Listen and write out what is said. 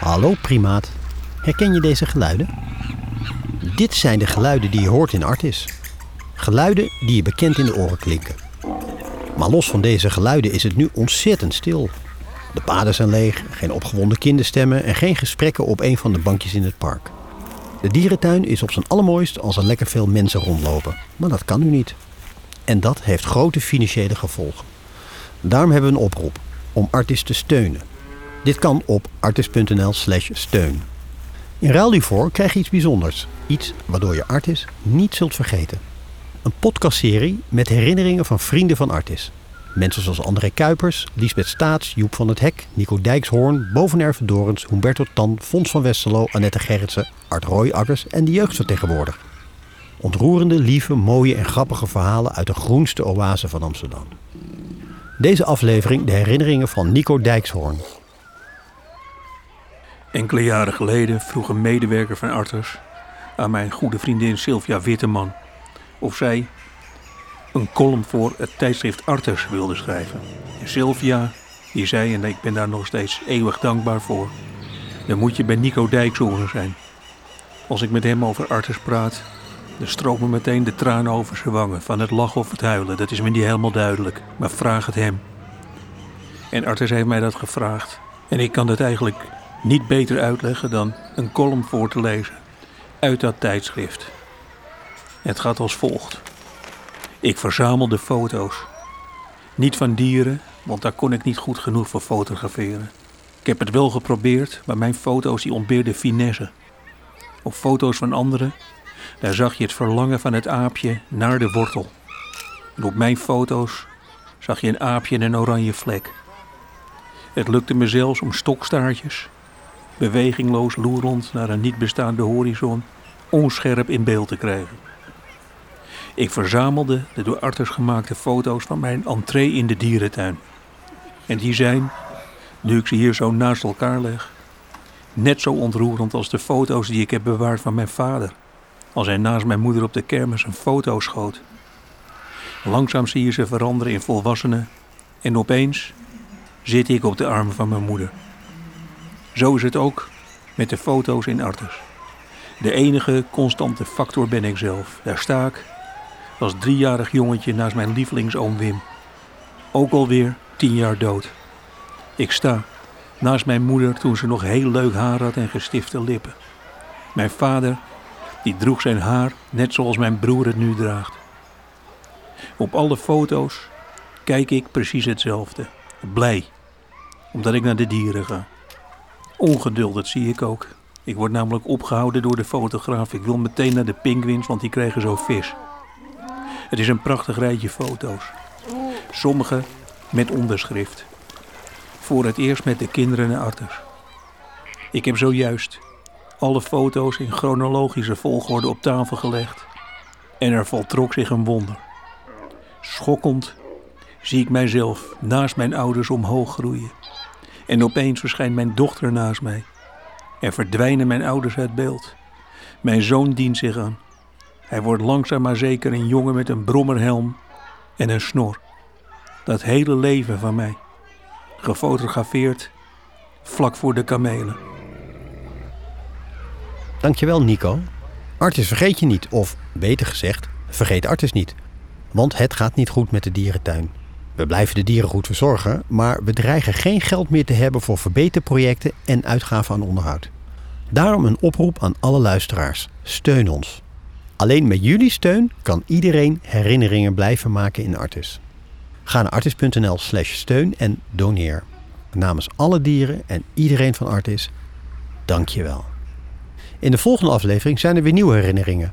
Hallo primaat, herken je deze geluiden? Dit zijn de geluiden die je hoort in Artis. Geluiden die je bekend in de oren klinken. Maar los van deze geluiden is het nu ontzettend stil. De paden zijn leeg, geen opgewonden kinderstemmen en geen gesprekken op een van de bankjes in het park. De dierentuin is op zijn allermooist als er lekker veel mensen rondlopen. Maar dat kan nu niet. En dat heeft grote financiële gevolgen. Daarom hebben we een oproep om Artis te steunen. Dit kan op artis.nl slash steun. In ruil hiervoor krijg je iets bijzonders. Iets waardoor je Artis niet zult vergeten. Een podcastserie met herinneringen van vrienden van Artis. Mensen zoals André Kuipers, Liesbeth Staats, Joep van het Hek, Nico Dijkshoorn, Bovenerve Dorens, Humberto Tan, Fons van Westerlo, Annette Gerritsen, Art Rooiakkers en de jeugdvertegenwoordiger. Ontroerende, lieve, mooie en grappige verhalen uit de groenste oase van Amsterdam. Deze aflevering de herinneringen van Nico Dijkshoorn. Enkele jaren geleden vroeg een medewerker van Arters aan mijn goede vriendin Sylvia Witteman of zij een column voor het tijdschrift Arters wilde schrijven. En Sylvia, die zei, en ik ben daar nog steeds eeuwig dankbaar voor, dan moet je bij Nico Dijkshoorn zijn. Als ik met hem over Arters praat, dan stromen meteen de tranen over zijn wangen, van het lachen of het huilen. Dat is me niet helemaal duidelijk, maar vraag het hem. En Arters heeft mij dat gevraagd. En ik kan het eigenlijk niet beter uitleggen dan een column voor te lezen uit dat tijdschrift. Het gaat als volgt. Ik verzamelde foto's. Niet van dieren, want daar kon ik niet goed genoeg voor fotograferen. Ik heb het wel geprobeerd, maar mijn foto's die ontbeerden finesse. Op foto's van anderen, daar zag je het verlangen van het aapje naar de wortel. En op mijn foto's zag je een aapje in een oranje vlek. Het lukte me zelfs om stokstaartjes, bewegingloos loerend naar een niet bestaande horizon, onscherp in beeld te krijgen. Ik verzamelde de door Arters gemaakte foto's van mijn entree in de dierentuin. En die zijn, nu ik ze hier zo naast elkaar leg, net zo ontroerend als de foto's die ik heb bewaard van mijn vader. Als hij naast mijn moeder op de kermis een foto schoot. Langzaam zie je ze veranderen in volwassenen en opeens zit ik op de armen van mijn moeder. Zo is het ook met de foto's in Arters. De enige constante factor ben ik zelf. Daar sta ik als driejarig jongetje naast mijn lievelingsoom Wim. Ook alweer tien jaar dood. Ik sta naast mijn moeder toen ze nog heel leuk haar had en gestifte lippen. Mijn vader, die droeg zijn haar net zoals mijn broer het nu draagt. Op alle foto's kijk ik precies hetzelfde. Blij, omdat ik naar de dieren ga. Ongeduld, dat zie ik ook. Ik word namelijk opgehouden door de fotograaf. Ik wil meteen naar de pinguïns, want die krijgen zo vis. Het is een prachtig rijtje foto's. Sommige met onderschrift. Voor het eerst met de kinderen en arters. Ik heb zojuist alle foto's in chronologische volgorde op tafel gelegd. En er voltrok zich een wonder. Schokkend zie ik mijzelf naast mijn ouders omhoog groeien. En opeens verschijnt mijn dochter naast mij. Er verdwijnen mijn ouders uit beeld. Mijn zoon dient zich aan. Hij wordt langzaam maar zeker een jongen met een brommerhelm en een snor. Dat hele leven van mij. Gefotografeerd vlak voor de kamelen. Dankjewel Nico. Artis vergeet je niet, of beter gezegd, vergeet Artis niet. Want het gaat niet goed met de dierentuin. We blijven de dieren goed verzorgen, maar we dreigen geen geld meer te hebben voor verbeterprojecten en uitgaven aan onderhoud. Daarom een oproep aan alle luisteraars. Steun ons. Alleen met jullie steun kan iedereen herinneringen blijven maken in Artis. Ga naar artis.nl slash steun en doneer. Namens alle dieren en iedereen van Artis, dank je wel. In de volgende aflevering zijn er weer nieuwe herinneringen.